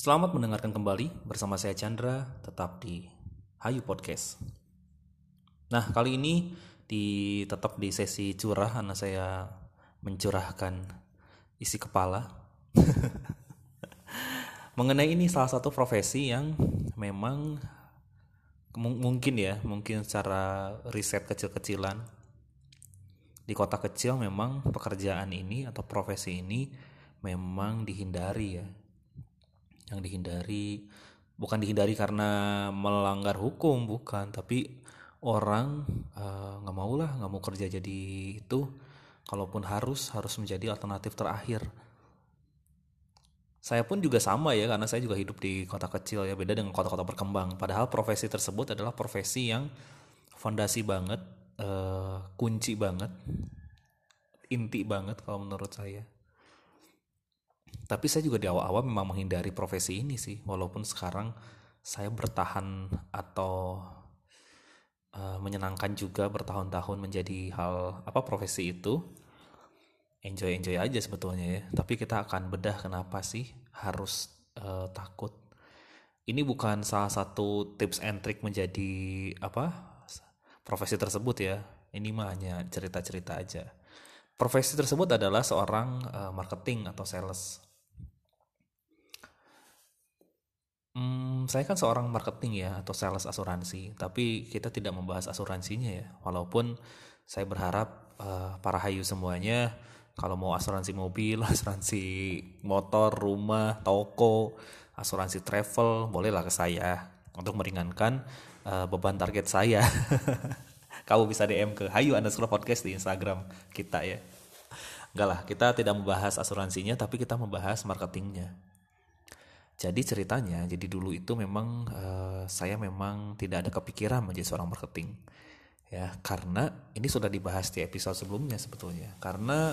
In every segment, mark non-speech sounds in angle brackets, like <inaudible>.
Selamat mendengarkan kembali bersama saya Chandra tetap di Hayu Podcast. Nah, kali ini di tetap di sesi curah karena saya mencurahkan isi kepala. <laughs> Mengenai ini salah satu profesi yang memang mungkin ya, mungkin secara riset kecil-kecilan di kota kecil memang pekerjaan ini atau profesi ini memang dihindari ya yang dihindari bukan dihindari karena melanggar hukum bukan. Tapi orang eh, nggak uh, mau lah nggak mau kerja jadi itu. Kalaupun harus harus menjadi alternatif terakhir. Saya pun juga sama ya karena saya juga hidup di kota kecil ya beda dengan kota-kota berkembang. Padahal profesi tersebut adalah profesi yang fondasi banget uh, kunci banget inti banget kalau menurut saya tapi saya juga di awal-awal memang menghindari profesi ini sih walaupun sekarang saya bertahan atau uh, menyenangkan juga bertahun-tahun menjadi hal apa profesi itu. Enjoy enjoy aja sebetulnya ya. Tapi kita akan bedah kenapa sih harus uh, takut. Ini bukan salah satu tips and trick menjadi apa profesi tersebut ya. Ini mah hanya cerita-cerita aja. Profesi tersebut adalah seorang uh, marketing atau sales Hmm, saya kan seorang marketing ya atau sales asuransi, tapi kita tidak membahas asuransinya ya. Walaupun saya berharap uh, para hayu semuanya kalau mau asuransi mobil, <laughs> asuransi motor, rumah, toko, asuransi travel, bolehlah ke saya untuk meringankan uh, beban target saya. <laughs> Kamu bisa DM ke Hayu underscore podcast di Instagram kita ya. Enggak lah, kita tidak membahas asuransinya, tapi kita membahas marketingnya. Jadi ceritanya, jadi dulu itu memang uh, saya memang tidak ada kepikiran menjadi seorang marketing. Ya, karena ini sudah dibahas di episode sebelumnya sebetulnya. Karena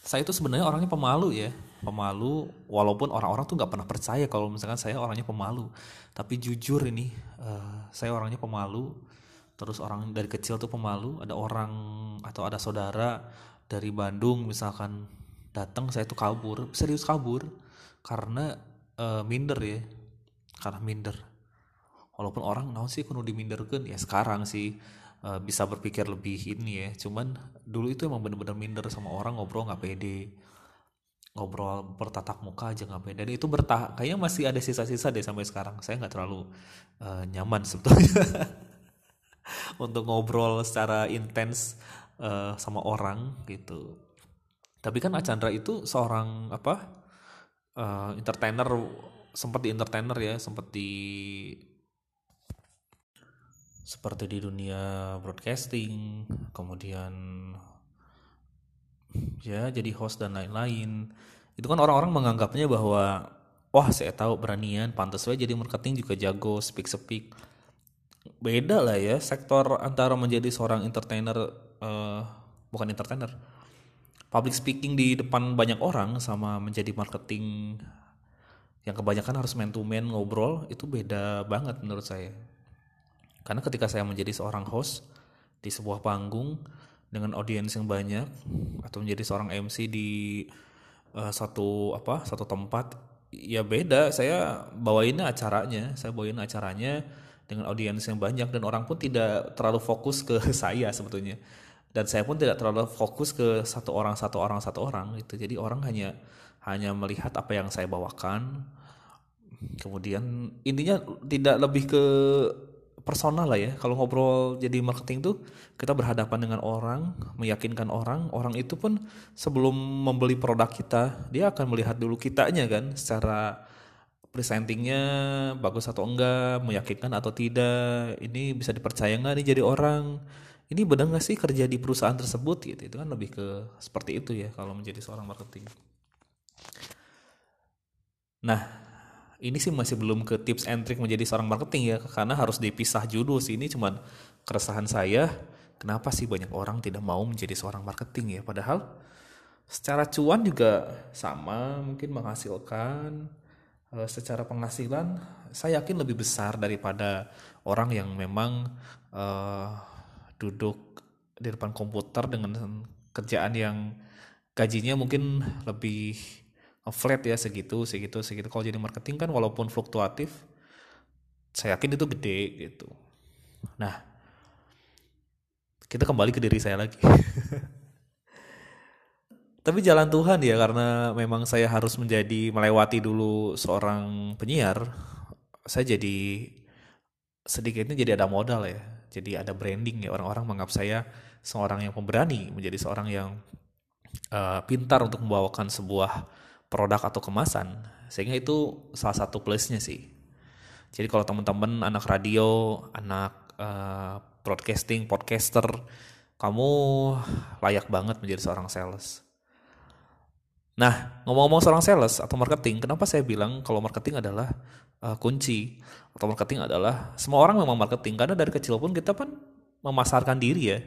saya itu sebenarnya orangnya pemalu ya, pemalu. Walaupun orang-orang tuh nggak pernah percaya kalau misalkan saya orangnya pemalu. Tapi jujur ini, uh, saya orangnya pemalu. Terus orang dari kecil tuh pemalu. Ada orang atau ada saudara dari Bandung misalkan datang, saya tuh kabur, serius kabur karena uh, minder ya. Karena minder. Walaupun orang naon sih kuno diminderkan ya sekarang sih uh, bisa berpikir lebih ini ya. Cuman dulu itu emang bener-bener minder sama orang ngobrol nggak pede. Ngobrol bertatap muka aja nggak pede. Dan itu bertah kayaknya masih ada sisa-sisa deh sampai sekarang. Saya nggak terlalu uh, nyaman <laughs> sebetulnya untuk ngobrol secara intens uh, sama orang gitu. Tapi kan Acandra itu seorang apa uh, entertainer sempat di entertainer ya sempat di seperti di dunia broadcasting kemudian ya jadi host dan lain-lain. Itu kan orang-orang menganggapnya bahwa wah saya tahu beranian pantas saya jadi marketing juga jago speak speak beda lah ya sektor antara menjadi seorang entertainer uh, bukan entertainer public speaking di depan banyak orang sama menjadi marketing yang kebanyakan harus man to man ngobrol itu beda banget menurut saya. Karena ketika saya menjadi seorang host di sebuah panggung dengan audiens yang banyak atau menjadi seorang MC di uh, satu apa satu tempat ya beda saya bawain acaranya saya bawain acaranya dengan audiens yang banyak dan orang pun tidak terlalu fokus ke <laughs> saya sebetulnya dan saya pun tidak terlalu fokus ke satu orang satu orang satu orang gitu. Jadi orang hanya hanya melihat apa yang saya bawakan. Kemudian intinya tidak lebih ke personal lah ya. Kalau ngobrol jadi marketing tuh kita berhadapan dengan orang meyakinkan orang. Orang itu pun sebelum membeli produk kita dia akan melihat dulu kitanya kan secara presentingnya bagus atau enggak meyakinkan atau tidak ini bisa dipercaya nggak nih jadi orang ini benar nggak sih kerja di perusahaan tersebut? Gitu. Itu kan lebih ke seperti itu ya kalau menjadi seorang marketing. Nah ini sih masih belum ke tips and trick menjadi seorang marketing ya karena harus dipisah judul sih. Ini cuman keresahan saya kenapa sih banyak orang tidak mau menjadi seorang marketing ya? Padahal secara cuan juga sama mungkin menghasilkan eh, secara penghasilan saya yakin lebih besar daripada orang yang memang uh, duduk di depan komputer dengan kerjaan yang gajinya mungkin lebih flat ya segitu segitu segitu. Kalau jadi marketing kan walaupun fluktuatif saya yakin itu gede gitu. Nah kita kembali ke diri saya lagi. <laughs> Tapi jalan Tuhan ya karena memang saya harus menjadi melewati dulu seorang penyiar saya jadi sedikitnya jadi ada modal ya jadi ada branding ya. Orang-orang menganggap saya seorang yang pemberani menjadi seorang yang uh, pintar untuk membawakan sebuah produk atau kemasan. Sehingga itu salah satu plusnya sih. Jadi kalau teman-teman anak radio anak uh, broadcasting podcaster kamu layak banget menjadi seorang sales Nah, ngomong-ngomong seorang sales atau marketing, kenapa saya bilang kalau marketing adalah uh, kunci atau marketing adalah semua orang memang marketing karena dari kecil pun kita kan memasarkan diri ya.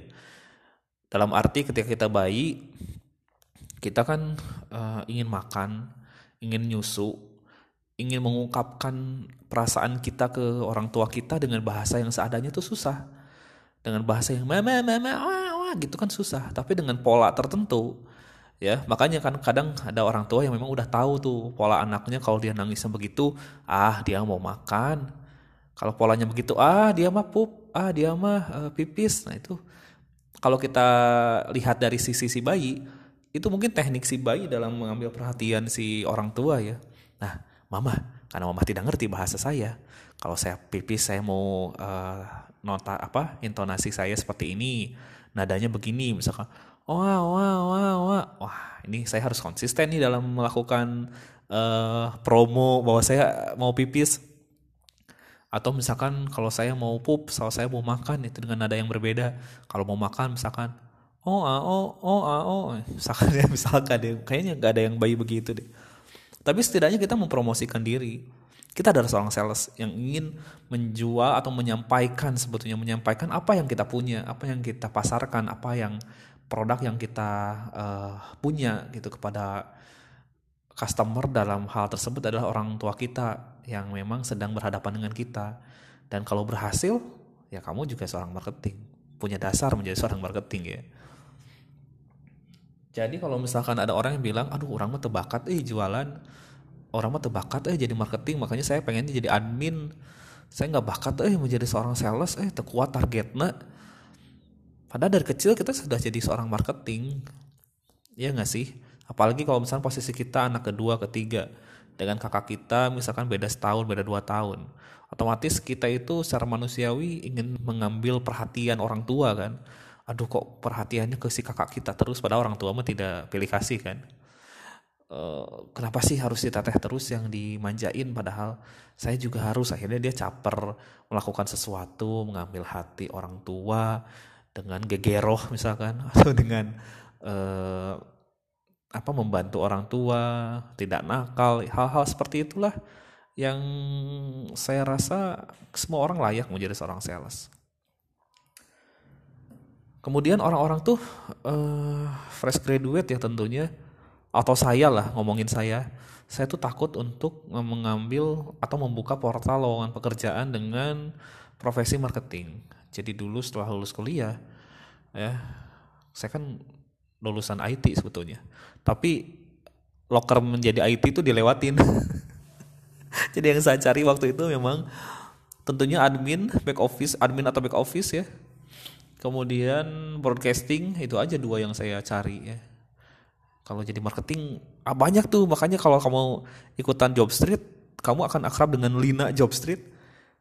Dalam arti ketika kita bayi, kita kan uh, ingin makan, ingin nyusu, ingin mengungkapkan perasaan kita ke orang tua kita dengan bahasa yang seadanya itu susah. Dengan bahasa yang mama mama wah, wah gitu kan susah, tapi dengan pola tertentu ya makanya kan kadang ada orang tua yang memang udah tahu tuh pola anaknya kalau dia nangisnya begitu ah dia mau makan. Kalau polanya begitu ah dia mah pup ah dia mah uh, pipis. Nah itu kalau kita lihat dari sisi si bayi itu mungkin teknik si bayi dalam mengambil perhatian si orang tua ya. Nah mama karena mama tidak ngerti bahasa saya kalau saya pipis saya mau uh, nota apa intonasi saya seperti ini nadanya begini misalkan wah wah wah wah wah ini saya harus konsisten nih dalam melakukan uh, promo bahwa saya mau pipis atau misalkan kalau saya mau pup, kalau saya mau makan itu dengan nada yang berbeda. Kalau mau makan misalkan oh ah oh oh ah oh misalkan ya <laughs> misalkan deh kayaknya nggak ada yang bayi begitu deh. Tapi setidaknya kita mempromosikan diri. Kita adalah seorang sales yang ingin menjual atau menyampaikan sebetulnya menyampaikan apa yang kita punya, apa yang kita pasarkan, apa yang produk yang kita uh, punya gitu kepada customer dalam hal tersebut adalah orang tua kita yang memang sedang berhadapan dengan kita. Dan kalau berhasil ya kamu juga seorang marketing. Punya dasar menjadi seorang marketing ya. Jadi kalau misalkan ada orang yang bilang aduh orang mah tebakat eh jualan. Orang mah tebakat eh jadi marketing. Makanya saya pengen jadi admin. Saya nggak bakat eh menjadi seorang sales eh terkuat targetnya Padahal dari kecil kita sudah jadi seorang marketing. Ya nggak sih? Apalagi kalau misalnya posisi kita anak kedua, ketiga. Dengan kakak kita misalkan beda setahun, beda dua tahun. Otomatis kita itu secara manusiawi ingin mengambil perhatian orang tua kan. Aduh kok perhatiannya ke si kakak kita terus pada orang tua mah tidak pilih kasih kan. Uh, kenapa sih harus diteteh terus yang dimanjain padahal saya juga harus akhirnya dia caper melakukan sesuatu mengambil hati orang tua dengan gegeroh misalkan <laughs> atau dengan eh, apa membantu orang tua, tidak nakal, hal-hal seperti itulah yang saya rasa semua orang layak menjadi seorang sales. Kemudian orang-orang tuh uh, fresh graduate ya tentunya atau saya lah ngomongin saya, saya tuh takut untuk mengambil atau membuka portal lowongan pekerjaan dengan profesi marketing. Jadi dulu setelah lulus kuliah, ya, saya kan lulusan IT sebetulnya. Tapi loker menjadi IT itu dilewatin. <laughs> Jadi yang saya cari waktu itu memang tentunya admin, back office, admin atau back office ya. Kemudian broadcasting itu aja dua yang saya cari ya. Kalau jadi marketing ah banyak tuh makanya kalau kamu ikutan job street kamu akan akrab dengan Lina Job Street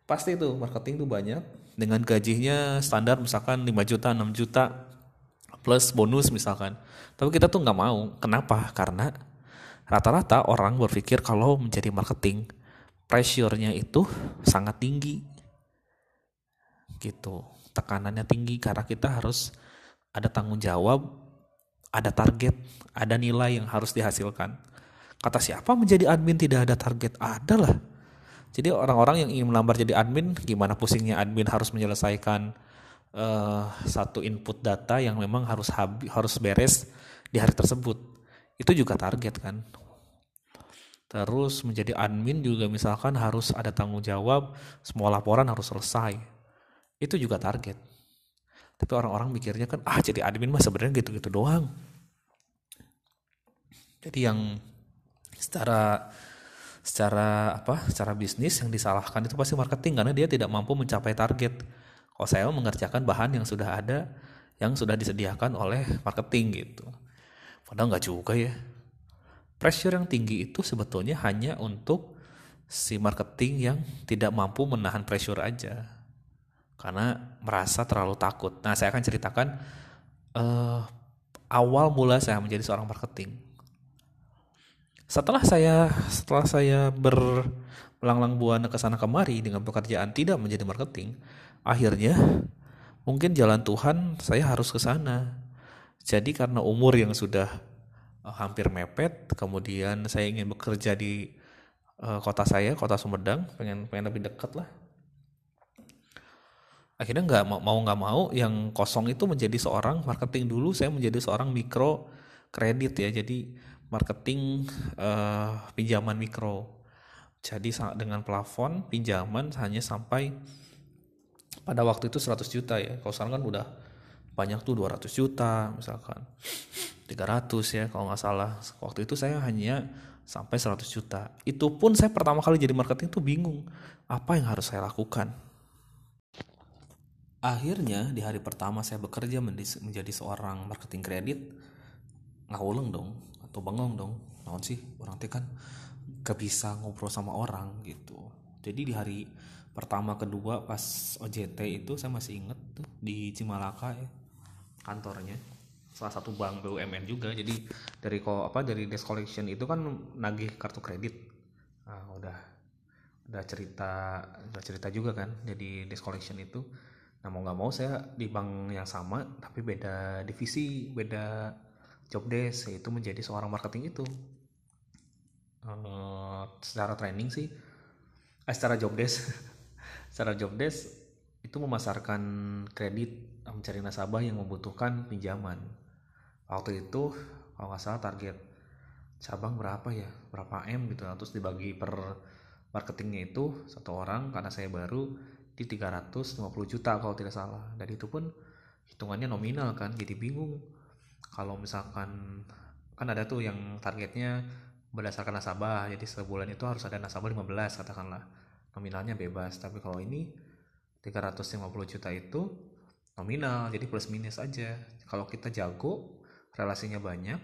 Pasti itu marketing tuh banyak dengan gajinya standar misalkan 5 juta, 6 juta plus bonus misalkan. Tapi kita tuh nggak mau. Kenapa? Karena rata-rata orang berpikir kalau menjadi marketing pressure-nya itu sangat tinggi. Gitu. Tekanannya tinggi karena kita harus ada tanggung jawab, ada target, ada nilai yang harus dihasilkan. Kata siapa menjadi admin tidak ada target? Adalah jadi orang-orang yang ingin melamar jadi admin, gimana pusingnya admin harus menyelesaikan uh, satu input data yang memang harus harus beres di hari tersebut. Itu juga target kan. Terus menjadi admin juga misalkan harus ada tanggung jawab, semua laporan harus selesai. Itu juga target. Tapi orang-orang mikirnya kan, ah jadi admin mah sebenarnya gitu-gitu doang. Jadi yang secara secara apa secara bisnis yang disalahkan itu pasti marketing karena dia tidak mampu mencapai target. Kalau saya mengerjakan bahan yang sudah ada yang sudah disediakan oleh marketing gitu. Padahal nggak juga ya. Pressure yang tinggi itu sebetulnya hanya untuk si marketing yang tidak mampu menahan pressure aja karena merasa terlalu takut. Nah, saya akan ceritakan uh, awal mula saya menjadi seorang marketing. Setelah saya setelah saya berlanglang buana ke sana kemari dengan pekerjaan tidak menjadi marketing, akhirnya mungkin jalan Tuhan saya harus ke sana. Jadi karena umur yang sudah uh, hampir mepet, kemudian saya ingin bekerja di uh, kota saya, kota Sumedang, pengen pengen lebih dekat lah akhirnya nggak mau nggak mau yang kosong itu menjadi seorang marketing dulu saya menjadi seorang mikro kredit ya. Jadi marketing uh, pinjaman mikro. Jadi dengan plafon pinjaman hanya sampai pada waktu itu 100 juta ya. Kalau sekarang kan udah banyak tuh 200 juta misalkan. 300 ya kalau nggak salah. Waktu itu saya hanya sampai 100 juta. Itu pun saya pertama kali jadi marketing tuh bingung apa yang harus saya lakukan Akhirnya di hari pertama saya bekerja menjadi seorang marketing kredit ngawuleng dong atau bengong dong naon sih orang teh kan gak bisa ngobrol sama orang gitu. Jadi di hari pertama kedua pas OJT itu saya masih inget tuh di Cimalaka ya kantornya. Salah satu bank BUMN juga. Jadi dari kok apa dari desk collection itu kan nagih kartu kredit. Nah, udah udah cerita udah cerita juga kan jadi desk collection itu nah mau nggak mau saya di bank yang sama tapi beda divisi beda job desk yaitu menjadi seorang marketing itu. Uh, secara training sih eh, secara job desk <laughs> secara job desk itu memasarkan kredit mencari nasabah yang membutuhkan pinjaman. Waktu itu kalau nggak salah target cabang berapa ya berapa m gitu terus dibagi per marketingnya itu satu orang karena saya baru di 350 juta kalau tidak salah. Dan itu pun hitungannya nominal kan jadi bingung. Kalau misalkan kan ada tuh yang targetnya berdasarkan nasabah jadi sebulan itu harus ada nasabah 15 katakanlah. Nominalnya bebas tapi kalau ini 350 juta itu nominal jadi plus minus aja. Kalau kita jago relasinya banyak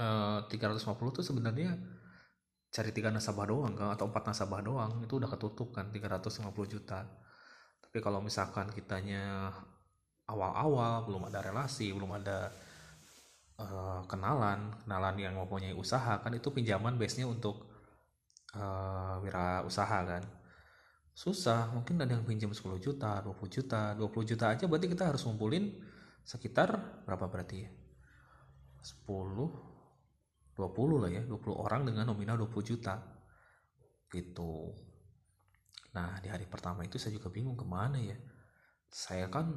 eh, 350 tuh sebenarnya cari tiga nasabah doang kan atau empat nasabah doang itu udah ketutup kan 350 juta. Tapi kalau misalkan kitanya awal-awal belum ada relasi belum ada uh, kenalan kenalan yang mempunyai usaha kan itu pinjaman base nya untuk uh, wira usaha kan. Susah mungkin ada yang pinjam 10 juta 20 juta 20 juta aja berarti kita harus ngumpulin sekitar berapa berarti ya? 10 20 lah ya 20 orang dengan nominal 20 juta. Gitu. Nah di hari pertama itu saya juga bingung ke mana ya. Saya kan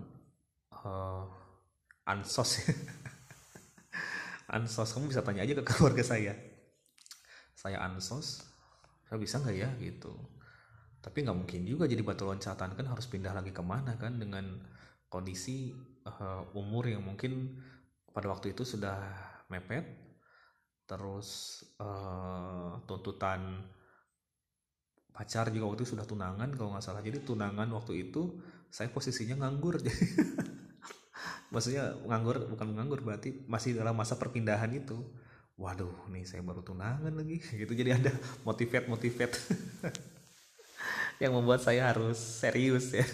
uh, ansos ya. <laughs> Ansos kamu bisa tanya aja ke keluarga saya. Saya ansos saya bisa nggak ya gitu. Tapi nggak mungkin juga jadi batu loncatan kan harus pindah lagi ke mana kan dengan kondisi uh, umur yang mungkin pada waktu itu sudah mepet terus uh, tuntutan pacar juga waktu itu sudah tunangan kalau nggak salah. Jadi tunangan waktu itu saya posisinya nganggur. <laughs> Jadi maksudnya nganggur bukan nganggur berarti masih dalam masa perpindahan itu. Waduh nih saya baru tunangan lagi. <laughs> Gitu jadi ada motivate motivate. <laughs> Yang membuat saya harus serius ya.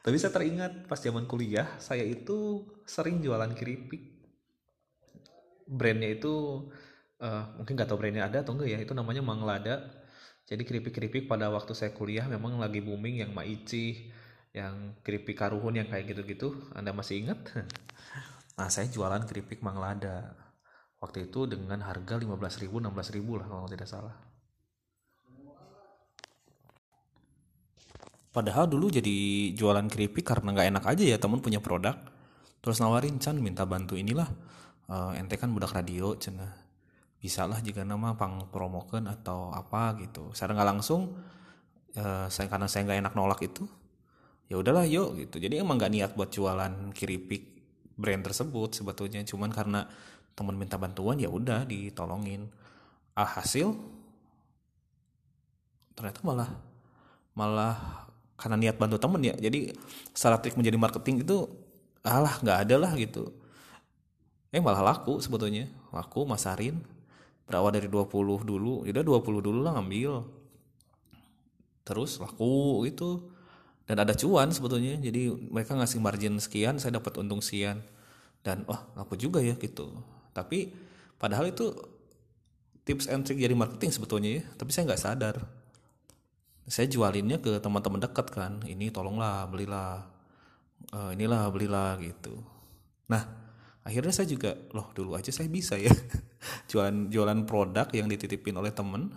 Tapi saya teringat pas zaman kuliah saya itu sering jualan keripik brandnya itu uh, mungkin nggak tahu brandnya ada atau enggak ya itu namanya Manglada jadi keripik-keripik pada waktu saya kuliah memang lagi booming yang Maici yang keripik karuhun yang kayak gitu-gitu. Anda masih ingat? <laughs> Nah saya jualan keripik Manglada waktu itu dengan harga 15.000 16.000 lah kalau tidak salah. Padahal dulu jadi jualan keripik karena nggak enak aja ya temen punya produk. Terus nawarin Chan minta bantu inilah uh, ente kan budak radio cina bisa lah jika nama pang promokan atau apa gitu. Secara nggak langsung uh, saya karena saya nggak enak nolak itu ya udahlah yuk gitu. Jadi emang nggak niat buat jualan kiripik brand tersebut sebetulnya. Cuman karena teman minta bantuan ya udah ditolongin. Alhasil ternyata malah malah karena niat bantu temen ya. Jadi secara trik menjadi marketing itu alah nggak ada lah gitu eh malah laku sebetulnya. Laku masarin. Berawal dari 20 dulu. Ya udah 20 dulu lah ngambil. Terus laku itu dan ada cuan sebetulnya. Jadi mereka ngasih margin sekian saya dapat untung sekian. Dan wah laku juga ya gitu. Tapi padahal itu tips and trick jadi marketing sebetulnya ya. Tapi saya nggak sadar. Saya jualinnya ke teman-teman dekat kan. Ini tolonglah belilah. Uh, inilah belilah gitu. Nah akhirnya saya juga loh dulu aja saya bisa ya. <laughs> Jualan jualan produk yang dititipin oleh temen.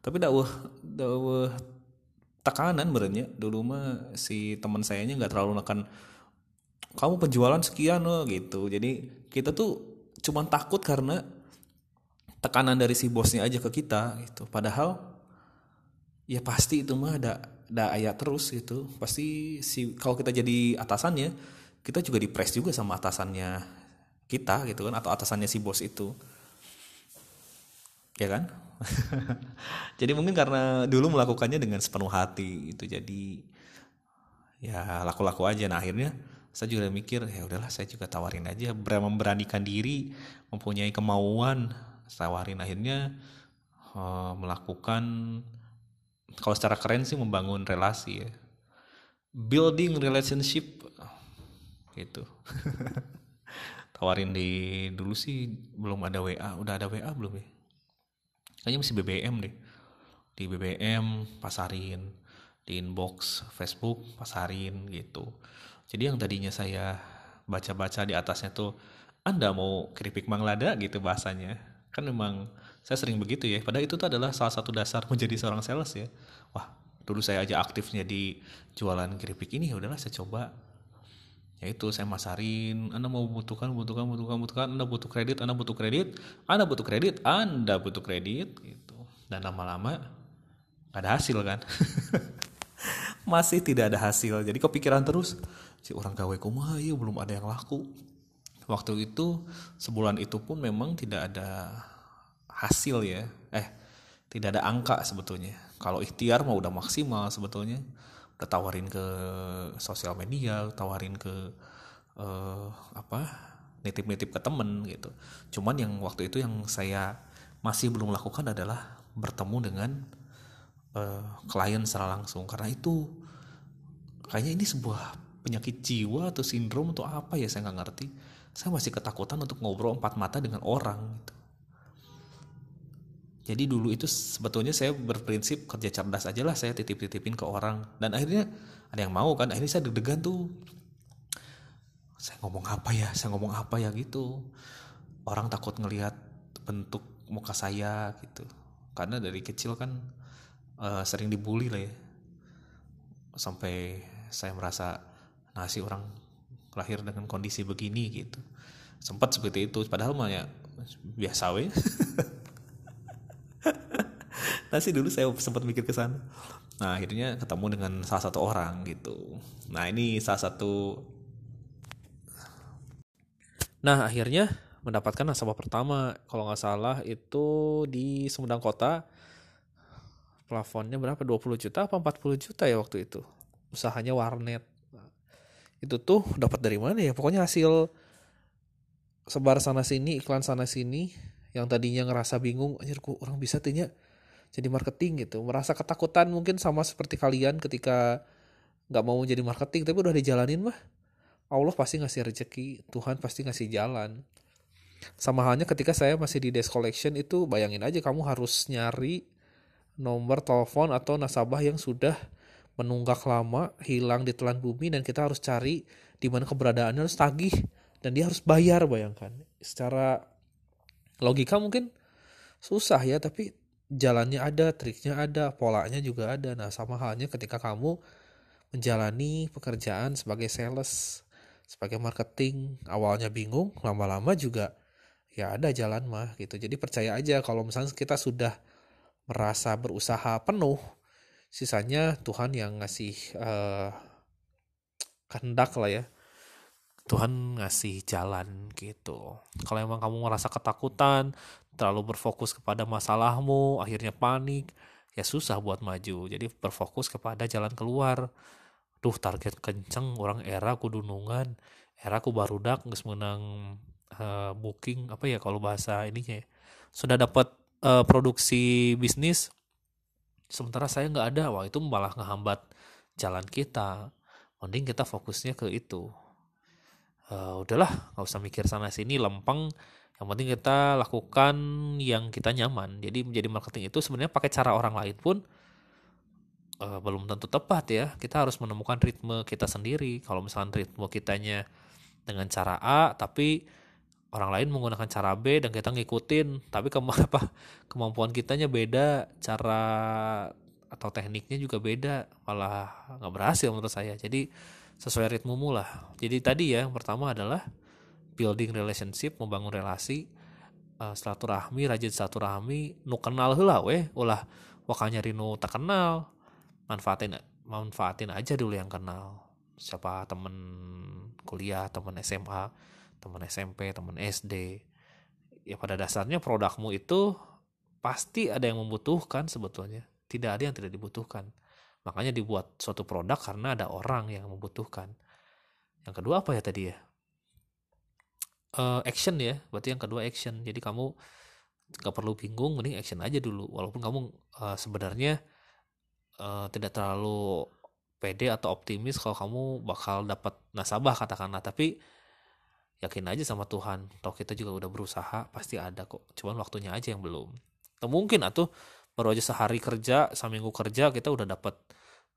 Tapi dakwah dakwah tekanan berenya dulu mah si teman sayanya nggak terlalu nekan kamu penjualan sekian loh gitu. Jadi kita tuh cuman takut karena tekanan dari si bosnya aja ke kita gitu. Padahal ya pasti itu mah ada ada ayat terus gitu. Pasti si kalau kita jadi atasannya kita juga dipres juga sama atasannya kita gitu kan atau atasannya si bos itu. Ya kan? <laughs> Jadi mungkin karena dulu melakukannya dengan sepenuh hati itu jadi ya laku-laku aja. Nah akhirnya saya juga mikir ya udahlah saya juga tawarin aja. Memberanikan diri mempunyai kemauan tawarin. Akhirnya uh, melakukan kalau secara keren sih membangun relasi ya. Building relationship gitu <laughs> tawarin di dulu sih belum ada WA udah ada WA belum ya? Kayaknya masih BBM deh. Di BBM pasarin. Di inbox Facebook pasarin gitu. Jadi yang tadinya saya baca-baca di atasnya tuh anda mau keripik manglada? gitu bahasanya. Kan memang saya sering begitu ya. Padahal itu tuh adalah salah satu dasar menjadi seorang sales ya. Wah dulu saya aja aktifnya di jualan keripik ini ya udahlah saya coba ya itu saya masarin anda mau butuhkan butuhkan butuhkan butuhkan anda butuh kredit anda butuh kredit anda butuh kredit anda butuh kredit gitu. Dan lama-lama ada hasil kan? <laughs> Masih tidak ada hasil. Jadi kepikiran terus si orang gawe kumaha ya belum ada yang laku. Waktu itu sebulan itu pun memang tidak ada hasil ya. Eh tidak ada angka sebetulnya. Kalau ikhtiar mau udah maksimal sebetulnya udah tawarin ke sosial media tawarin ke uh, apa nitip-nitip ke temen gitu. Cuman yang waktu itu yang saya masih belum lakukan adalah bertemu dengan uh, klien secara langsung. Karena itu kayaknya ini sebuah penyakit jiwa atau sindrom atau apa ya saya nggak ngerti. Saya masih ketakutan untuk ngobrol empat mata dengan orang gitu jadi dulu itu sebetulnya saya berprinsip kerja cerdas aja lah saya titip-titipin ke orang. Dan akhirnya ada yang mau kan akhirnya saya deg-degan tuh. Saya ngomong apa ya saya ngomong apa ya gitu. Orang takut ngelihat bentuk muka saya gitu. Karena dari kecil kan uh, sering dibully lah ya. Sampai saya merasa nasi orang lahir dengan kondisi begini gitu. Sempat seperti itu padahal mah ya biasa weh <laughs> nah sih dulu saya sempat mikir ke sana. Nah akhirnya ketemu dengan salah satu orang gitu. Nah ini salah satu nah akhirnya mendapatkan nasabah pertama. Kalau nggak salah itu di Sumedang Kota. Plafonnya berapa? 20 juta apa 40 juta ya waktu itu? Usahanya warnet. Itu tuh dapat dari mana ya? Pokoknya hasil sebar sana sini iklan sana sini yang tadinya ngerasa bingung anjir kok orang bisa tanya jadi marketing gitu. Merasa ketakutan mungkin sama seperti kalian ketika nggak mau jadi marketing tapi udah dijalanin mah Allah pasti ngasih rezeki Tuhan pasti ngasih jalan. Sama halnya ketika saya masih di desk collection itu bayangin aja kamu harus nyari nomor telepon atau nasabah yang sudah menunggak lama hilang di telan bumi dan kita harus cari di mana keberadaannya harus tagih dan dia harus bayar bayangkan. Secara logika mungkin susah ya tapi jalannya ada, triknya ada, polanya juga ada. Nah, sama halnya ketika kamu menjalani pekerjaan sebagai sales, sebagai marketing, awalnya bingung, lama-lama juga ya ada jalan mah gitu. Jadi percaya aja kalau misalnya kita sudah merasa berusaha penuh, sisanya Tuhan yang ngasih uh, kehendak lah ya. Tuhan ngasih jalan gitu. Kalau emang kamu merasa ketakutan, terlalu berfokus kepada masalahmu, akhirnya panik, ya susah buat maju. Jadi berfokus kepada jalan keluar. Duh target kenceng, orang era kudunungan, era ku barudak nggak menang uh, booking apa ya kalau bahasa ininya ya. Sudah dapat uh, produksi bisnis, sementara saya nggak ada, wah itu malah ngehambat jalan kita. Mending kita fokusnya ke itu uh, udahlah nggak usah mikir sana sini lempeng. Yang penting kita lakukan yang kita nyaman. Jadi menjadi marketing itu sebenarnya pakai cara orang lain pun uh, belum tentu tepat ya. Kita harus menemukan ritme kita sendiri. Kalau misalnya ritme kitanya dengan cara A tapi orang lain menggunakan cara B dan kita ngikutin tapi ke <laughs> apa kemampuan kitanya beda cara atau tekniknya juga beda malah nggak berhasil menurut saya. Jadi sesuai ritmemu lah. Jadi tadi ya yang pertama adalah building relationship, membangun relasi, uh, silaturahmi, rajin silaturahmi, nu kenal heula weh, ulah wakanya rino tak kenal. Manfaatin manfaatin aja dulu yang kenal. Siapa temen kuliah, temen SMA, temen SMP, temen SD. Ya pada dasarnya produkmu itu pasti ada yang membutuhkan sebetulnya. Tidak ada yang tidak dibutuhkan Makanya dibuat suatu produk karena ada orang yang membutuhkan. Yang kedua apa ya tadi ya? Uh, action ya, berarti yang kedua action. Jadi kamu nggak perlu bingung, mending action aja dulu. Walaupun kamu uh, sebenarnya uh, tidak terlalu pede atau optimis kalau kamu bakal dapat nasabah katakanlah, tapi yakin aja sama Tuhan. Toh kita juga udah berusaha, pasti ada kok. Cuman waktunya aja yang belum. Atau mungkin atau baru aja sehari kerja seminggu kerja kita udah dapat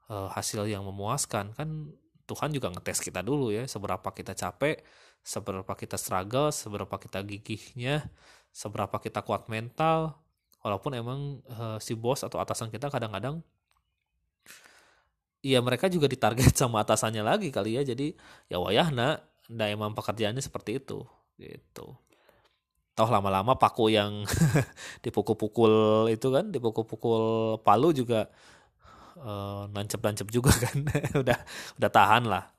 uh, hasil yang memuaskan. Kan Tuhan juga ngetes kita dulu ya seberapa kita capek seberapa kita struggle seberapa kita gigihnya seberapa kita kuat mental. Walaupun emang uh, si bos atau atasan kita kadang-kadang ya mereka juga ditarget <laughs> sama atasannya lagi kali ya. Jadi ya wayahna ndak emang pekerjaannya seperti itu gitu toh lama-lama paku yang <laughs> dipukul-pukul itu kan dipukul-pukul palu juga uh, nancep-nancep juga <laughs> kan. Udah udah tahan lah.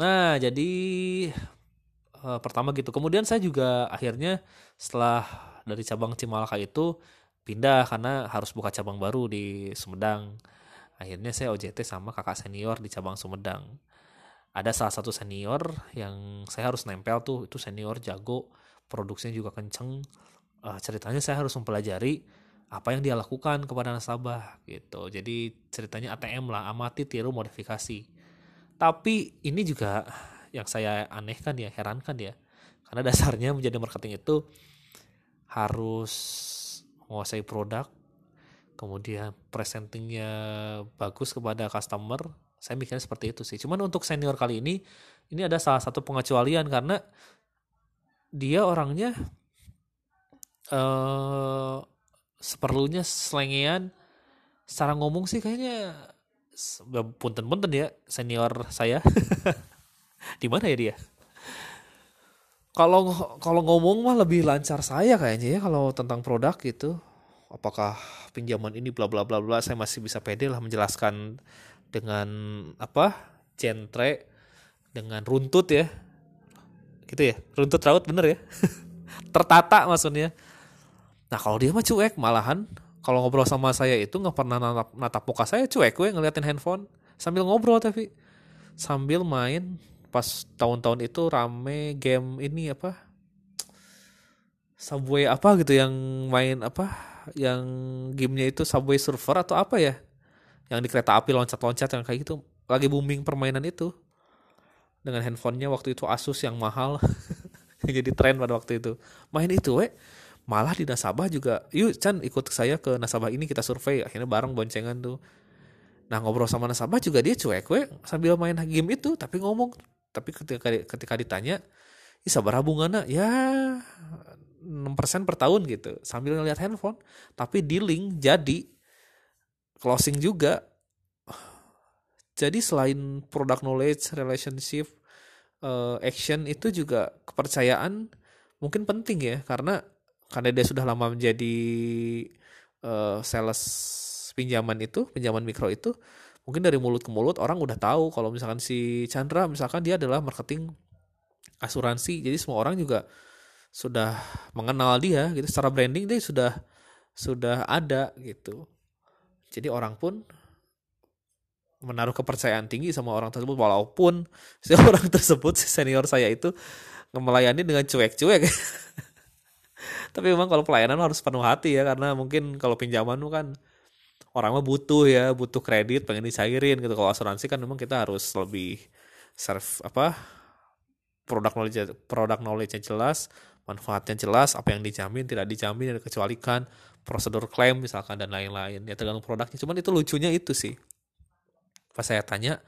Nah jadi uh, pertama gitu. Kemudian saya juga akhirnya setelah dari cabang Cimalaka itu pindah karena harus buka cabang baru di Sumedang. Akhirnya saya OJT sama kakak senior di cabang Sumedang. Ada salah satu senior yang saya harus nempel tuh itu senior jago produksinya juga kenceng. Uh, ceritanya saya harus mempelajari apa yang dia lakukan kepada nasabah gitu. Jadi ceritanya ATM lah amati tiru modifikasi. Tapi ini juga yang saya anehkan ya herankan ya. Karena dasarnya menjadi marketing itu harus menguasai produk kemudian presentingnya bagus kepada customer. Saya mikirnya seperti itu sih. Cuman untuk senior kali ini ini ada salah satu pengecualian karena dia orangnya uh, seperlunya selengean. Secara ngomong sih kayaknya punten-punten ya senior saya. <laughs> Di mana ya dia? Kalau kalau ngomong mah lebih lancar saya kayaknya ya kalau tentang produk gitu. Apakah pinjaman ini bla bla bla bla saya masih bisa pede lah menjelaskan dengan apa centre dengan runtut ya gitu ya? Runtut raut bener ya? <laughs> Tertata maksudnya. Nah kalau dia mah cuek malahan. Kalau ngobrol sama saya itu nggak pernah natap, natap muka saya cuek gue ngeliatin handphone. Sambil ngobrol tapi sambil main. Pas tahun-tahun itu rame game ini apa? Subway apa gitu yang main apa? Yang gamenya itu Subway Surfer atau apa ya? Yang di kereta api loncat-loncat yang kayak gitu. Lagi booming permainan itu dengan handphonenya waktu itu Asus yang mahal. <laughs> Jadi tren pada waktu itu. Main itu we. Malah di nasabah juga. Yuk Chan ikut saya ke nasabah ini kita survei. Akhirnya bareng boncengan tuh. Nah ngobrol sama nasabah juga dia cuek we. Sambil main game itu tapi ngomong. Tapi ketika ketika ditanya bisa berhubungan ya 6% per tahun gitu sambil ngeliat handphone. Tapi dealing jadi closing juga. <sighs> Jadi selain product knowledge relationship uh, action itu juga kepercayaan mungkin penting ya karena karena dia sudah lama menjadi uh, sales pinjaman itu pinjaman mikro itu mungkin dari mulut ke mulut orang udah tahu kalau misalkan si Chandra misalkan dia adalah marketing asuransi. Jadi semua orang juga sudah mengenal dia gitu. Secara branding dia sudah sudah ada gitu. Jadi orang pun menaruh kepercayaan tinggi sama orang tersebut walaupun <laughs> si orang tersebut si senior saya itu melayani dengan cuek-cuek. <laughs> Tapi memang kalau pelayanan harus penuh hati ya karena mungkin kalau pinjaman kan orang mah butuh ya butuh kredit pengen dicairin gitu. Kalau asuransi kan memang kita harus lebih serve apa produk knowledge produk knowledge yang jelas manfaatnya jelas apa yang dijamin tidak dijamin dan kecualikan prosedur klaim misalkan dan lain-lain. Ya tergantung produknya. Cuman itu lucunya itu sih pas saya tanya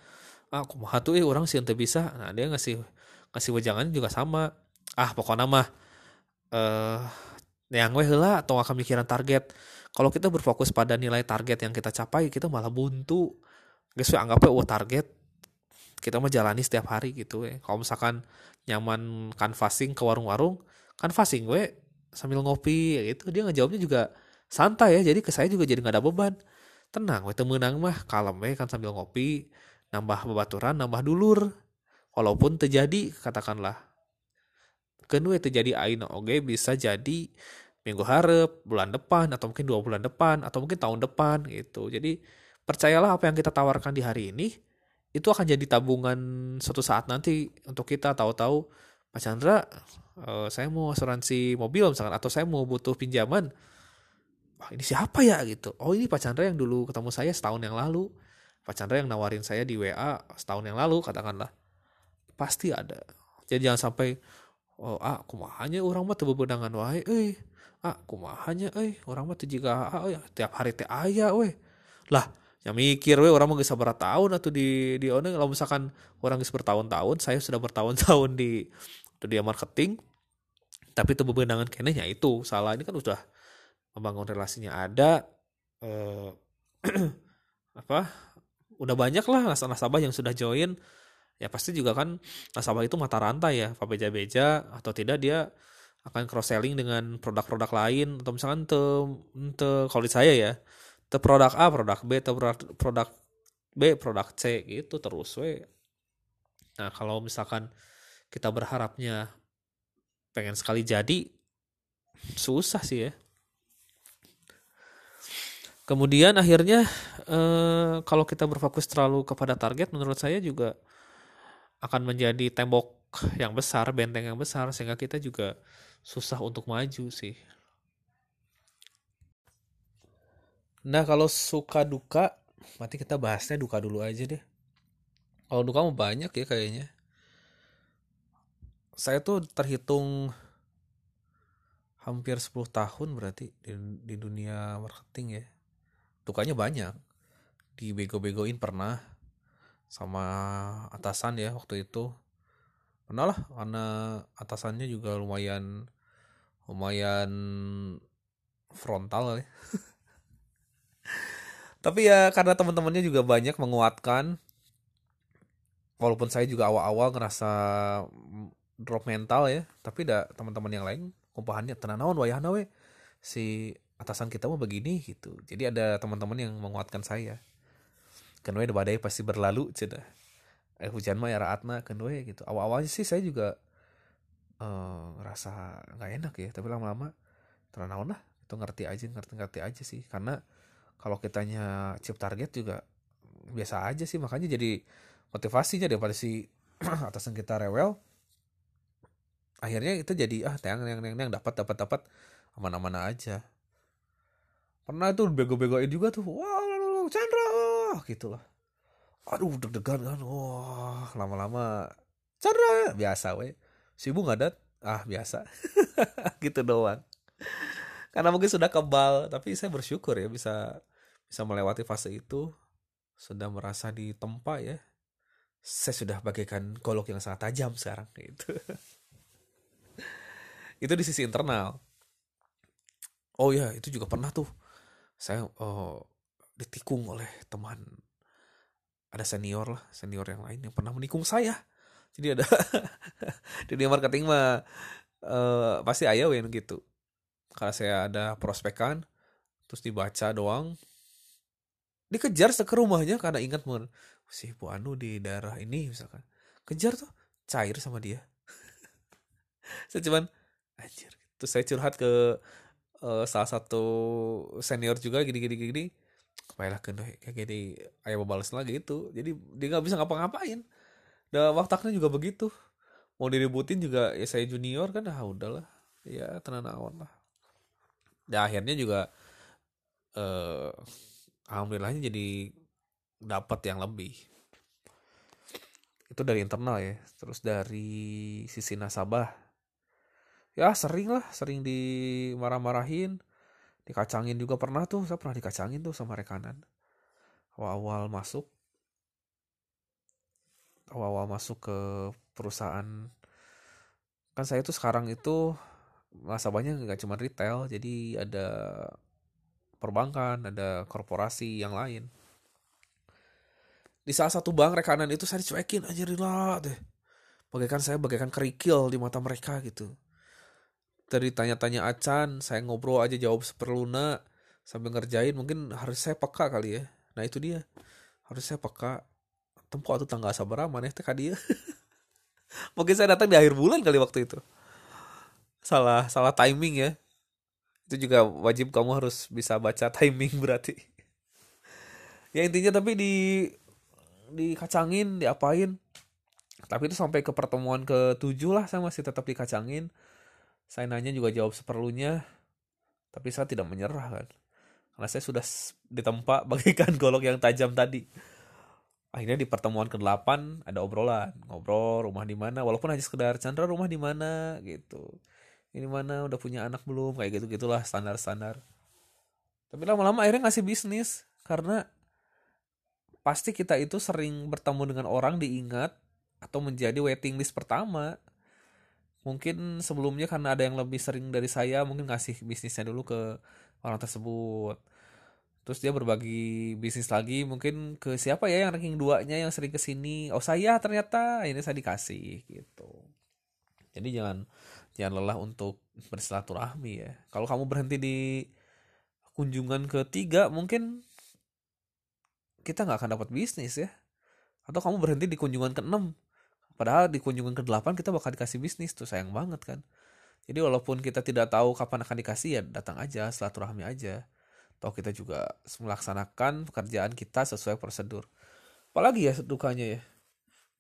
ah aku mau tuh eh orang sih bisa? Nah dia ngasih ngasih wejangan juga sama. Ah pokoknya mah eh yang weh lah atau akan mikiran target. Kalau kita berfokus pada nilai target yang kita capai kita malah buntu. Guys anggapnya oh target kita mah jalani setiap hari gitu ya kalau misalkan nyaman canvassing ke warung-warung canvassing gue sambil ngopi gitu. Dia ngejawabnya juga santai ya jadi ke saya juga jadi nggak ada beban tenang we temenang mah kalem we kan sambil ngopi nambah bebaturan nambah dulur. Walaupun terjadi katakanlah kedua terjadi aina oke bisa jadi minggu harap bulan depan atau mungkin dua bulan depan atau mungkin tahun depan gitu. Jadi percayalah apa yang kita tawarkan di hari ini itu akan jadi tabungan suatu saat nanti untuk kita. Tahu-tahu Pak Chandra uh, saya mau asuransi mobil misalkan atau saya mau butuh pinjaman wah ini siapa ya? Gitu. Oh ini Pak Chandra yang dulu ketemu saya setahun yang lalu. Pak Chandra yang nawarin saya di WA setahun yang lalu katakanlah. Pasti ada. Jadi jangan sampai oh ah kumahanya orang mah teu bebenangan wae eh ah kumahanya eh orang mah jiga ah ya tiap hari teh aya we. Lah yang mikir we orang mah sabaraha tahun atau di di ono kalau misalkan orang geus bertahun-tahun saya sudah bertahun-tahun di di marketing tapi itu bebenangan kenehnya itu. Salah ini kan udah membangun relasinya ada eh, <clears throat> apa udah banyak lah nasabah yang sudah join. Ya pasti juga kan nasabah itu mata rantai ya pak beja-beja atau tidak dia akan cross selling dengan produk-produk lain. Atau misalkan te, te kalau di saya ya te produk A produk B te produk, produk B produk C gitu terus we. Nah kalau misalkan kita berharapnya pengen sekali jadi susah sih ya Kemudian akhirnya eh, kalau kita berfokus terlalu kepada target, menurut saya juga akan menjadi tembok yang besar, benteng yang besar, sehingga kita juga susah untuk maju sih. Nah kalau suka duka, berarti kita bahasnya duka dulu aja deh. Kalau duka mau banyak ya kayaknya. Saya tuh terhitung hampir 10 tahun berarti di, di dunia marketing ya dukanya banyak. Dibego-begoin pernah sama atasan ya waktu itu. Pernah lah karena atasannya juga lumayan lumayan frontal ya. <laughs> tapi ya karena teman-temannya juga banyak menguatkan walaupun saya juga awal-awal ngerasa drop mental ya tapi ada teman-teman yang lain kumpahannya tenanawan wayahna we si atasan kita mau begini gitu. Jadi ada teman-teman yang menguatkan saya. Kan we badai pasti berlalu cina. Eh hujan mah ya raatna kan we gitu. Awal-awalnya sih saya juga uh, ngerasa nggak enak ya tapi lama-lama terlalu lah itu ngerti aja ngerti-ngerti aja sih. Karena kalau kitanya chip target juga biasa aja sih makanya jadi motivasinya daripada si <clears throat> atasan kita rewel akhirnya itu jadi ah tayang yang yang dapat dapat dapat aman-aman aja pernah itu bego-begoin juga tuh wah Chandra gitu lah aduh deg-degan kan wah lama-lama Chandra biasa we. Sibuk ngadat ah biasa. <laughs> Gitu doang. Karena mungkin sudah kebal tapi saya bersyukur ya bisa bisa melewati fase itu. Sudah merasa di tempat ya. Saya sudah bagaikan golok yang sangat tajam sekarang gitu. <laughs> Itu di sisi internal. Oh ya itu juga pernah tuh saya oh, ditikung oleh teman. Ada senior lah senior yang lain yang pernah menikung saya. Jadi ada di <laughs> dunia marketing mah uh, pasti ayah yang gitu. Karena saya ada prospekan terus dibaca doang dikejar ke rumahnya karena ingat mun si Bu Anu di daerah ini misalkan kejar tuh cair sama dia. <laughs> Saya cuman anjir terus saya curhat ke uh, salah satu senior juga gini gini gini baiklah kena kayak gini ayah balas lagi itu. Jadi dia nggak bisa ngapa-ngapain. Dan waktunya juga begitu. Mau diributin juga ya saya junior kan ah udahlah. Ya tenang awan lah. Dan akhirnya juga eh, alhamdulillahnya jadi dapat yang lebih. Itu dari internal ya. Terus dari sisi nasabah ya sering lah sering dimarah-marahin. Dikacangin juga pernah tuh saya pernah dikacangin tuh sama rekanan. Awal-awal masuk. Awal-awal masuk ke perusahaan. Kan saya tuh sekarang itu nasabahnya nggak cuma retail jadi ada perbankan ada korporasi yang lain. Di salah satu bank rekanan itu saya dicuekin aja rela deh. Bagaikan saya bagaikan kerikil di mata mereka gitu dari tanya-tanya acan saya ngobrol aja jawab seperluna sambil ngerjain mungkin harus saya peka kali ya. Nah itu dia. Harus saya peka. Tempo atau tangga sabar mana teh dia. <laughs> Mungkin saya datang di akhir bulan kali waktu itu. Salah salah timing ya. Itu juga wajib kamu harus bisa baca <laughs> timing berarti. Ya intinya tapi di dikacangin diapain. Tapi itu sampai ke pertemuan ke tujuh lah saya masih tetap dikacangin saya nanya juga jawab seperlunya, tapi saya tidak menyerah kan. Karena saya sudah ditempa <laughs> bagikan golok yang tajam tadi. Akhirnya di pertemuan ke-8 ada obrolan, ngobrol rumah di mana, walaupun hanya sekedar Chandra rumah di mana gitu. Ini mana udah punya anak belum kayak gitu gitulah standar-standar. Tapi lama-lama akhirnya ngasih bisnis karena pasti kita itu sering bertemu dengan orang diingat atau menjadi waiting list pertama mungkin sebelumnya karena ada yang lebih sering dari saya mungkin ngasih bisnisnya dulu ke orang tersebut. Terus dia berbagi bisnis lagi mungkin ke siapa ya yang ranking duanya yang sering ke sini oh saya ternyata. Ini saya dikasih gitu. Jadi jangan jangan lelah untuk bersilaturahmi ya. Kalau kamu berhenti di kunjungan ketiga mungkin kita nggak akan dapat bisnis ya. Atau kamu berhenti di kunjungan keenam Padahal di kunjungan ke-8 kita bakal dikasih bisnis tuh sayang banget kan. Jadi walaupun kita tidak tahu kapan akan dikasih ya datang aja silaturahmi aja. Toh kita juga melaksanakan pekerjaan kita sesuai prosedur. Apalagi ya dukanya ya.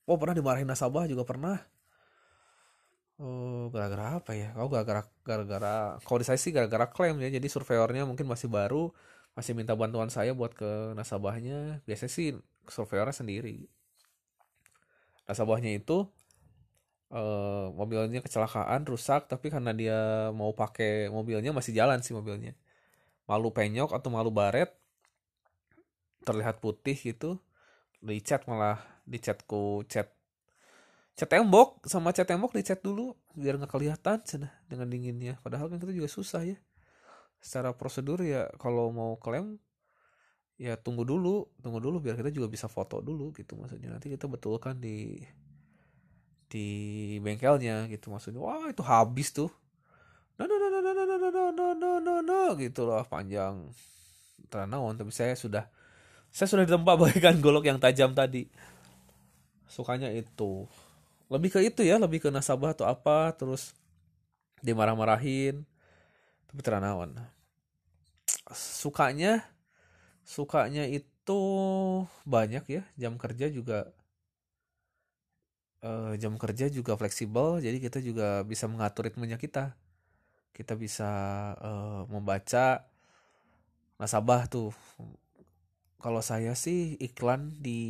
Oh pernah dimarahin nasabah juga pernah. Oh gara-gara apa ya? Kau gara-gara gara-gara kalau di saya sih gara-gara klaim ya. Jadi surveyornya mungkin masih baru, masih minta bantuan saya buat ke nasabahnya. Biasanya sih surveyornya sendiri nasabahnya itu uh, mobilnya kecelakaan rusak tapi karena dia mau pakai mobilnya masih jalan sih mobilnya. Malu penyok atau malu baret terlihat putih gitu dicat malah dicatku cat cat tembok sama cat tembok dicat dulu biar nggak kelihatan cina dengan dinginnya. Padahal kan itu juga susah ya. Secara prosedur ya kalau mau klaim ya tunggu dulu tunggu dulu biar kita juga bisa foto dulu gitu maksudnya nanti kita betulkan di di bengkelnya gitu maksudnya wah itu habis tuh no no no no no no no no no no no no gitu loh panjang teranawan tapi saya sudah saya sudah ditempa bagikan golok yang tajam tadi sukanya itu lebih ke itu ya lebih ke nasabah atau apa terus dimarah-marahin tapi teranawan sukanya sukanya itu banyak ya jam kerja juga uh, jam kerja juga fleksibel jadi kita juga bisa mengatur ritmenya kita. Kita bisa uh, membaca nasabah tuh. Kalau saya sih iklan di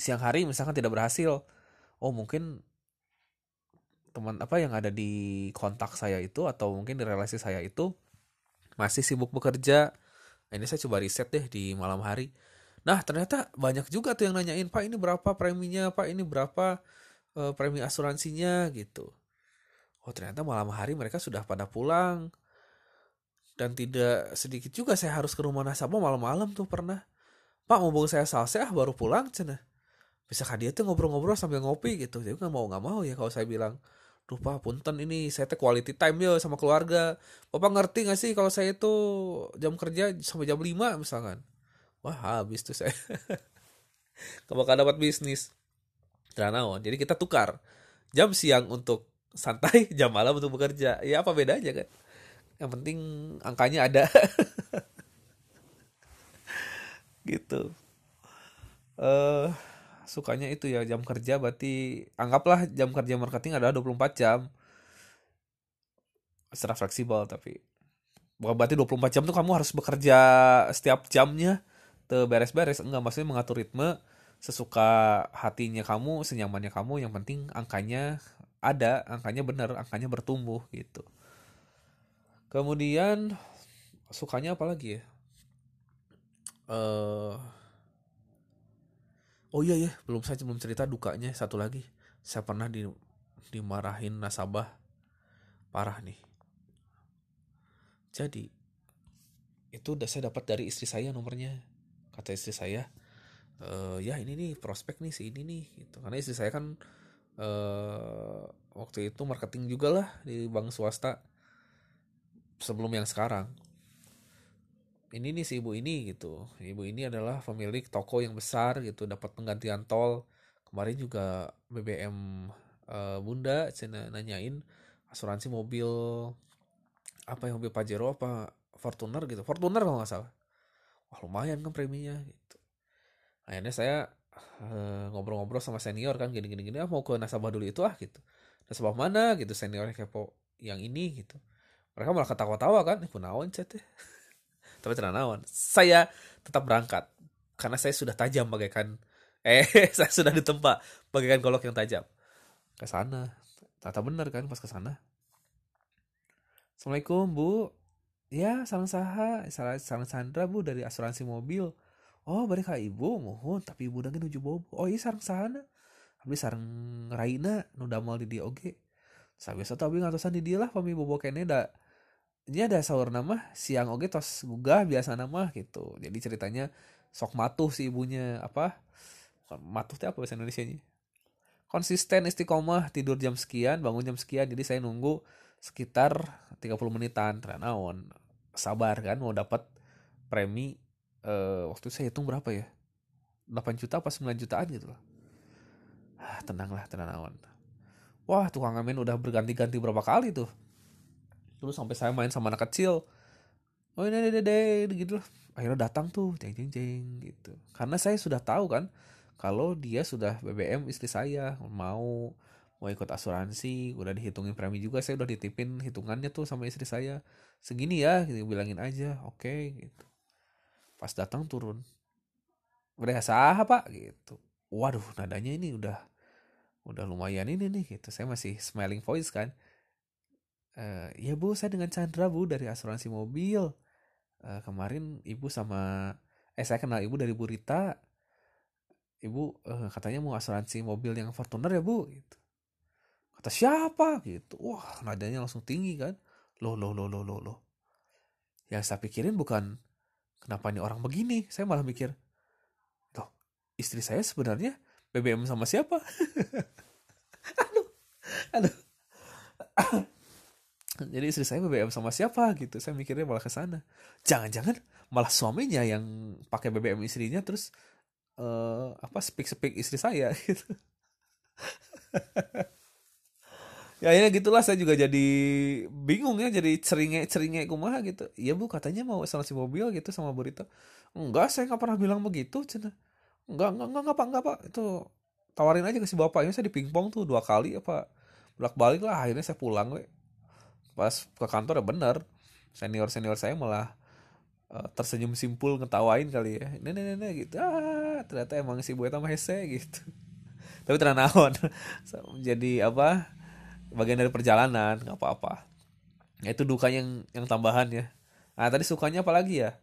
siang hari misalkan tidak berhasil. Oh mungkin teman apa yang ada di kontak saya itu atau mungkin di relasi saya itu masih sibuk bekerja ini saya coba riset deh di malam hari. Nah, ternyata banyak juga tuh yang nanyain, Pak ini berapa preminya, Pak ini berapa uh, premi asuransinya gitu. Oh, ternyata malam hari mereka sudah pada pulang. Dan tidak sedikit juga saya harus ke rumah nasabah malam-malam tuh pernah. Pak, mau saya salsa ah baru pulang cina. Bisa dia tuh ngobrol-ngobrol sambil ngopi gitu. Jadi nggak mau nggak mau ya kalau saya bilang, Duh pak punten ini saya teh quality time ya sama keluarga. Bapak ngerti gak sih kalau saya itu jam kerja sampai jam 5 misalkan. Wah habis tuh saya. <laughs> Gak bakal dapat bisnis. Teranawan. Jadi kita tukar. Jam siang untuk santai <laughs> jam malam untuk bekerja ya apa bedanya kan yang penting angkanya ada <laughs> gitu eh uh, sukanya itu ya jam kerja berarti anggaplah jam kerja marketing adalah 24 jam. Secara fleksibel tapi. Bukan berarti 24 jam tuh kamu harus bekerja setiap jamnya. Beres-beres. Enggak maksudnya mengatur ritme sesuka hatinya kamu senyamannya kamu. Yang penting angkanya ada angkanya benar angkanya bertumbuh gitu. Kemudian sukanya apa lagi ya? Uh, oh iya ya belum saya belum cerita dukanya. Satu lagi. Saya pernah di dimarahin nasabah. Parah nih. Jadi itu udah saya dapat dari istri saya nomornya. Kata istri saya e, ya ini nih prospek nih si ini nih gitu. Karena istri saya kan e, waktu itu marketing juga lah di bank swasta sebelum yang sekarang ini nih si ibu ini gitu. Ibu ini adalah pemilik toko yang besar gitu dapat penggantian tol. Kemarin juga BBM e, eh, bunda saya nanyain asuransi mobil apa yang mobil Pajero apa Fortuner? Gitu. Fortuner kalau nggak salah. Wah lumayan kan preminya gitu. Akhirnya saya eh, ngobrol-ngobrol sama senior kan gini gini gini ah mau ke nasabah dulu itu ah gitu. Nasabah mana? Gitu seniornya kepo yang ini gitu. Mereka malah ketawa-tawa kan eh naon chat ya <laughs> tapi tenang naon saya tetap berangkat karena saya sudah tajam bagaikan <laughs> eh saya sudah ditempa bagaikan golok yang tajam ke sana tata benar kan pas ke sana Assalamualaikum Bu. Ya, salam saha, salam Sandra Bu dari asuransi mobil. Oh, balik ka ibu, mohon, tapi ibu udah nuju bobo. Oh iya sarang sana. Habis sarang Raina, nu damel di dia oge. Saya biasa tapi ngatosan di dia lah, pami bobo kene da. Ini ada sahur nama, siang oge tos gugah biasa nama gitu. Jadi ceritanya sok matuh si ibunya apa? Matuh teh apa bahasa Indonesia nya? Konsisten istiqomah tidur jam sekian, bangun jam sekian. Jadi saya nunggu sekitar 30 menitan Renaon sabar kan mau dapat premi eh, waktu saya hitung berapa ya 8 juta apa 9 jutaan gitu loh ah, tenang lah tenang awan wah tukang amin udah berganti-ganti berapa kali tuh terus sampai saya main sama anak kecil. Oh ini dede dede gitu loh akhirnya datang tuh jeng jeng jeng gitu. Karena saya sudah tahu kan kalau dia sudah BBM istri saya mau mau ikut asuransi udah dihitungin premi juga saya udah ditipin hitungannya tuh sama istri saya. Segini ya gitu bilangin aja oke okay, gitu. Pas datang turun. Udah sah pak gitu. Waduh nadanya ini udah udah lumayan ini nih gitu. Saya masih smiling voice kan uh, ya bu saya dengan Chandra bu dari asuransi mobil. Uh, kemarin ibu sama eh saya kenal ibu dari Burita. Ibu uh, katanya mau asuransi mobil yang Fortuner ya bu gitu. Kata siapa? Gitu. Wah nadanya langsung tinggi kan. Loh loh loh loh loh loh. Yang saya pikirin bukan kenapa ini orang begini? Saya malah mikir toh istri saya sebenarnya BBM sama siapa? <laughs> Aduh aduh jadi istri saya BBM sama siapa gitu. Saya mikirnya malah ke sana. Jangan-jangan malah suaminya yang pakai BBM istrinya terus uh, apa speak speak istri saya <laughs> gitu. Ya akhirnya gitulah. Saya juga jadi bingung ya. Jadi ceringe ceringe kumaha gitu. Iya bu katanya mau asuransi mobil gitu sama berita enggak saya nggak pernah bilang begitu cina. Enggak enggak enggak pak enggak pak. Itu tawarin aja ke si bapaknya. Saya di pingpong tuh dua kali apa bolak balik lah. Akhirnya saya pulang we. Pas ke kantor ya bener. Senior senior saya malah uh, tersenyum simpul ngetawain kali ya. Nenek nenek gitu. Ah ternyata emang si bu mah hese gitu. <laughs> Tapi ternyata naon. <laughs> Jadi apa bagian dari perjalanan nggak apa-apa. Ya, itu dukanya yang yang tambahan ya. Nah tadi sukanya apa lagi ya?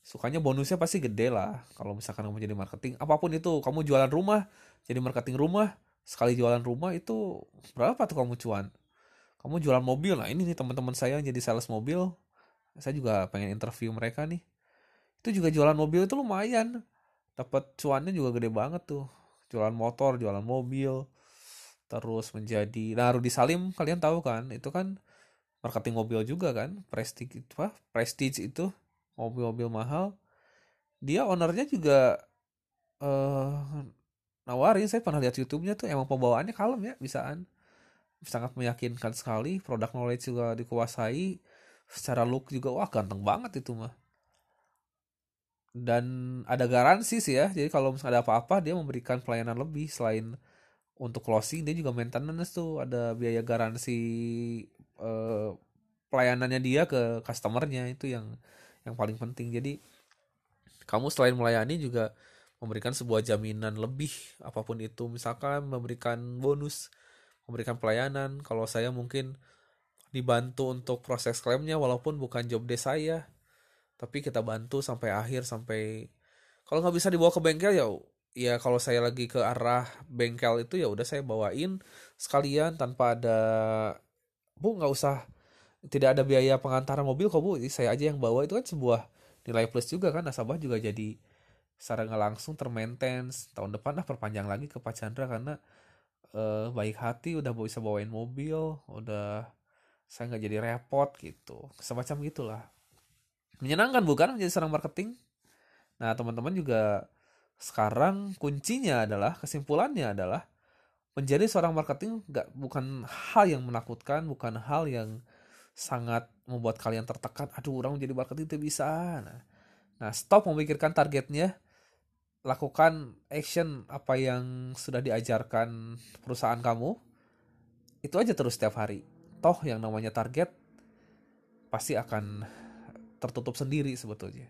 Sukanya bonusnya pasti gede lah. Kalau misalkan kamu jadi marketing apa pun itu kamu jualan rumah jadi marketing rumah sekali jualan rumah itu berapa tuh kamu cuan kamu jualan mobil? Nah ini nih teman-teman saya yang jadi sales mobil. Saya juga pengen interview mereka nih. Itu juga jualan mobil itu lumayan. Dapat cuannya juga gede banget tuh. Jualan motor jualan mobil. Terus menjadi nah Rudi Salim kalian tahu kan? Itu kan marketing mobil juga kan? Prestige itu prestige itu mobil-mobil mahal. Dia ownernya juga uh, nawarin. Saya pernah lihat YouTube-nya tuh emang pembawaannya kalem ya bisaan sangat meyakinkan sekali produk knowledge juga dikuasai secara look juga wah ganteng banget itu mah. Dan ada garansi sih ya jadi kalau misalnya ada apa-apa dia memberikan pelayanan lebih selain untuk closing dia juga maintenance tuh ada biaya garansi eh, pelayanannya dia ke customernya itu yang yang paling penting. Jadi kamu selain melayani juga memberikan sebuah jaminan lebih apa pun itu. Misalkan memberikan bonus memberikan pelayanan. Kalau saya mungkin dibantu untuk proses klaimnya walaupun bukan job desk saya tapi kita bantu sampai akhir sampai kalau nggak bisa dibawa ke bengkel ya ya kalau saya lagi ke arah bengkel itu ya udah saya bawain sekalian tanpa ada bu nggak usah tidak ada biaya pengantaran mobil kok bu. Saya aja yang bawa itu kan sebuah nilai plus juga kan nasabah juga jadi secara nggak langsung termaintenance. Tahun depan lah perpanjang lagi ke Pak Chandra karena eh, baik hati udah bisa bawain mobil udah saya nggak jadi repot gitu. Semacam gitulah. Menyenangkan bukan? Menjadi seorang marketing. Nah teman-teman juga sekarang kuncinya adalah kesimpulannya adalah menjadi seorang marketing gak, bukan hal yang menakutkan bukan hal yang sangat membuat kalian tertekan. Aduh orang menjadi marketing itu bisa. Nah, nah stop memikirkan targetnya lakukan action apa yang sudah diajarkan perusahaan kamu itu aja terus setiap hari toh yang namanya target pasti akan tertutup sendiri sebetulnya.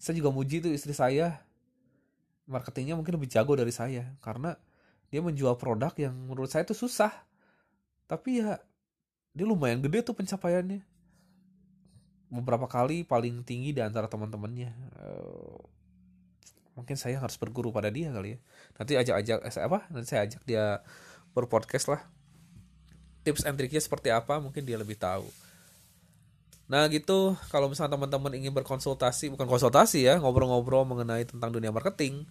Saya juga muji tuh istri saya, marketingnya mungkin lebih jago dari saya karena dia menjual produk yang menurut saya itu susah. Tapi ya dia lumayan gede tuh pencapaiannya. Beberapa kali paling tinggi di antara teman-temannya. Mungkin saya harus berguru pada dia kali ya. Nanti ajak-ajak eh, apa? Nanti saya ajak dia berpodcast lah. Tips and triknya seperti apa mungkin dia lebih tahu. Nah gitu, kalau misalnya teman-teman ingin berkonsultasi, bukan konsultasi ya, ngobrol-ngobrol mengenai tentang dunia marketing,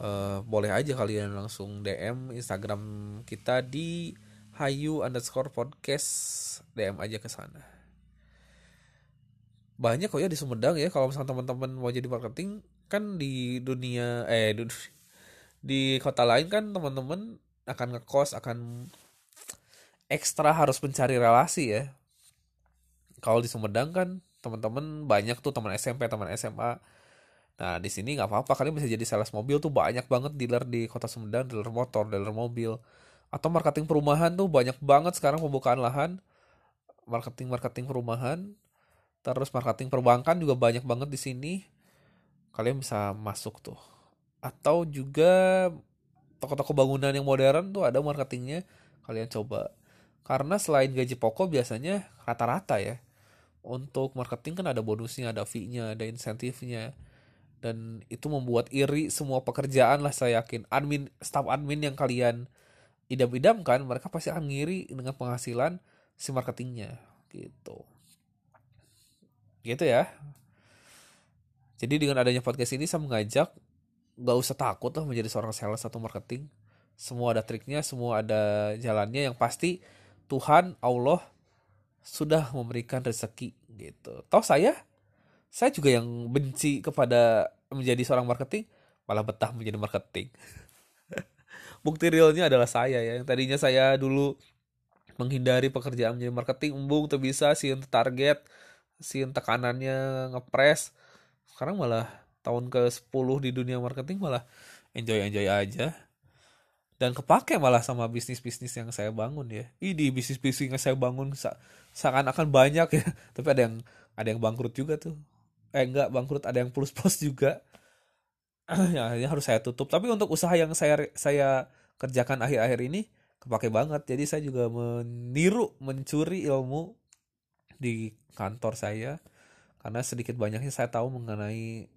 uh, boleh aja kalian langsung DM Instagram kita di hayu underscore podcast, DM aja ke sana. Banyak kok ya di Sumedang ya, kalau misalnya teman-teman mau jadi marketing, kan di dunia, eh di, kota lain kan teman-teman akan ngekos, akan ekstra harus mencari relasi ya. Kalau di Sumedang kan teman-teman banyak tuh teman SMP teman SMA nah di sini nggak apa-apa kalian bisa jadi sales mobil tuh banyak banget dealer di kota Sumedang dealer motor dealer mobil. Atau marketing perumahan tuh banyak banget sekarang pembukaan lahan marketing marketing perumahan. Terus marketing perbankan juga banyak banget di sini kalian bisa masuk tuh atau juga toko-toko bangunan yang modern tuh ada marketingnya kalian coba karena selain gaji pokok biasanya rata-rata ya untuk marketing kan ada bonusnya, ada fee-nya, ada insentifnya. Dan itu membuat iri semua pekerjaan lah saya yakin. Admin, staff admin yang kalian idam-idamkan, mereka pasti akan ngiri dengan penghasilan si marketingnya. Gitu. Gitu ya. Jadi dengan adanya podcast ini saya mengajak gak usah takut lah menjadi seorang sales atau marketing. Semua ada triknya, semua ada jalannya. Yang pasti Tuhan, Allah sudah memberikan rezeki gitu. Toh saya saya juga yang benci kepada menjadi seorang marketing malah betah menjadi marketing. <laughs> Bukti realnya adalah saya ya. Yang tadinya saya dulu menghindari pekerjaan menjadi marketing, embung tuh bisa sih target, sih tekanannya ngepres. Sekarang malah tahun ke-10 di dunia marketing malah enjoy-enjoy aja dan kepake malah sama bisnis-bisnis yang saya bangun ya. Ini bisnis-bisnis yang saya bangun seakan-akan banyak ya, <laughs> tapi ada yang ada yang bangkrut juga tuh. Eh enggak bangkrut, ada yang plus plus <laughs> juga. <clears throat> ya ini harus saya tutup. Tapi untuk usaha yang saya saya kerjakan akhir-akhir ini kepake banget. Jadi saya juga meniru, mencuri ilmu di kantor saya karena sedikit banyaknya saya tahu mengenai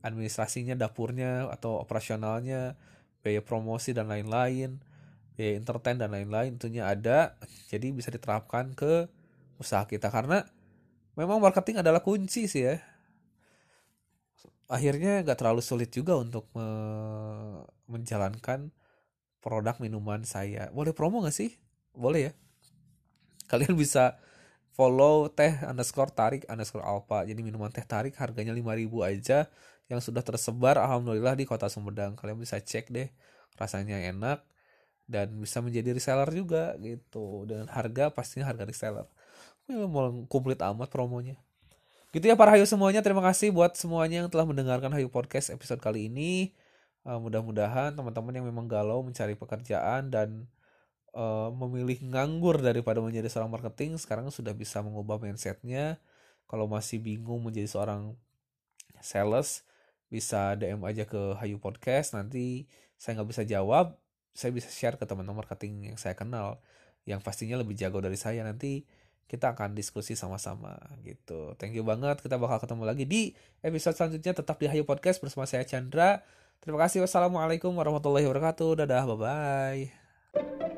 administrasinya, dapurnya atau operasionalnya biaya promosi dan lain-lain, biaya entertain dan lain-lain tentunya ada. Jadi bisa diterapkan ke usaha kita karena memang marketing adalah kunci sih ya. Akhirnya nggak terlalu sulit juga untuk me menjalankan produk minuman saya. Boleh promo nggak sih? Boleh ya. Kalian bisa follow teh underscore tarik underscore alpha. Jadi minuman teh tarik harganya 5000 aja yang sudah tersebar alhamdulillah di kota Sumedang. Kalian bisa cek deh rasanya enak dan bisa menjadi reseller juga gitu. Dengan harga pastinya harga reseller. Ya, mau komplit amat promonya. Gitu ya para Hayu semuanya. Terima kasih buat semuanya yang telah mendengarkan Hayu Podcast episode kali ini. Uh, mudah-mudahan teman-teman yang memang galau mencari pekerjaan dan uh, memilih nganggur daripada menjadi seorang marketing sekarang sudah bisa mengubah mindsetnya kalau masih bingung menjadi seorang sales bisa DM aja ke Hayu Podcast nanti saya nggak bisa jawab saya bisa share ke teman-teman marketing yang saya kenal yang pastinya lebih jago dari saya nanti kita akan diskusi sama-sama gitu. Thank you banget. Kita bakal ketemu lagi di episode selanjutnya tetap di Hayu Podcast bersama saya Chandra. Terima kasih. Wassalamualaikum warahmatullahi wabarakatuh. Dadah. Bye bye.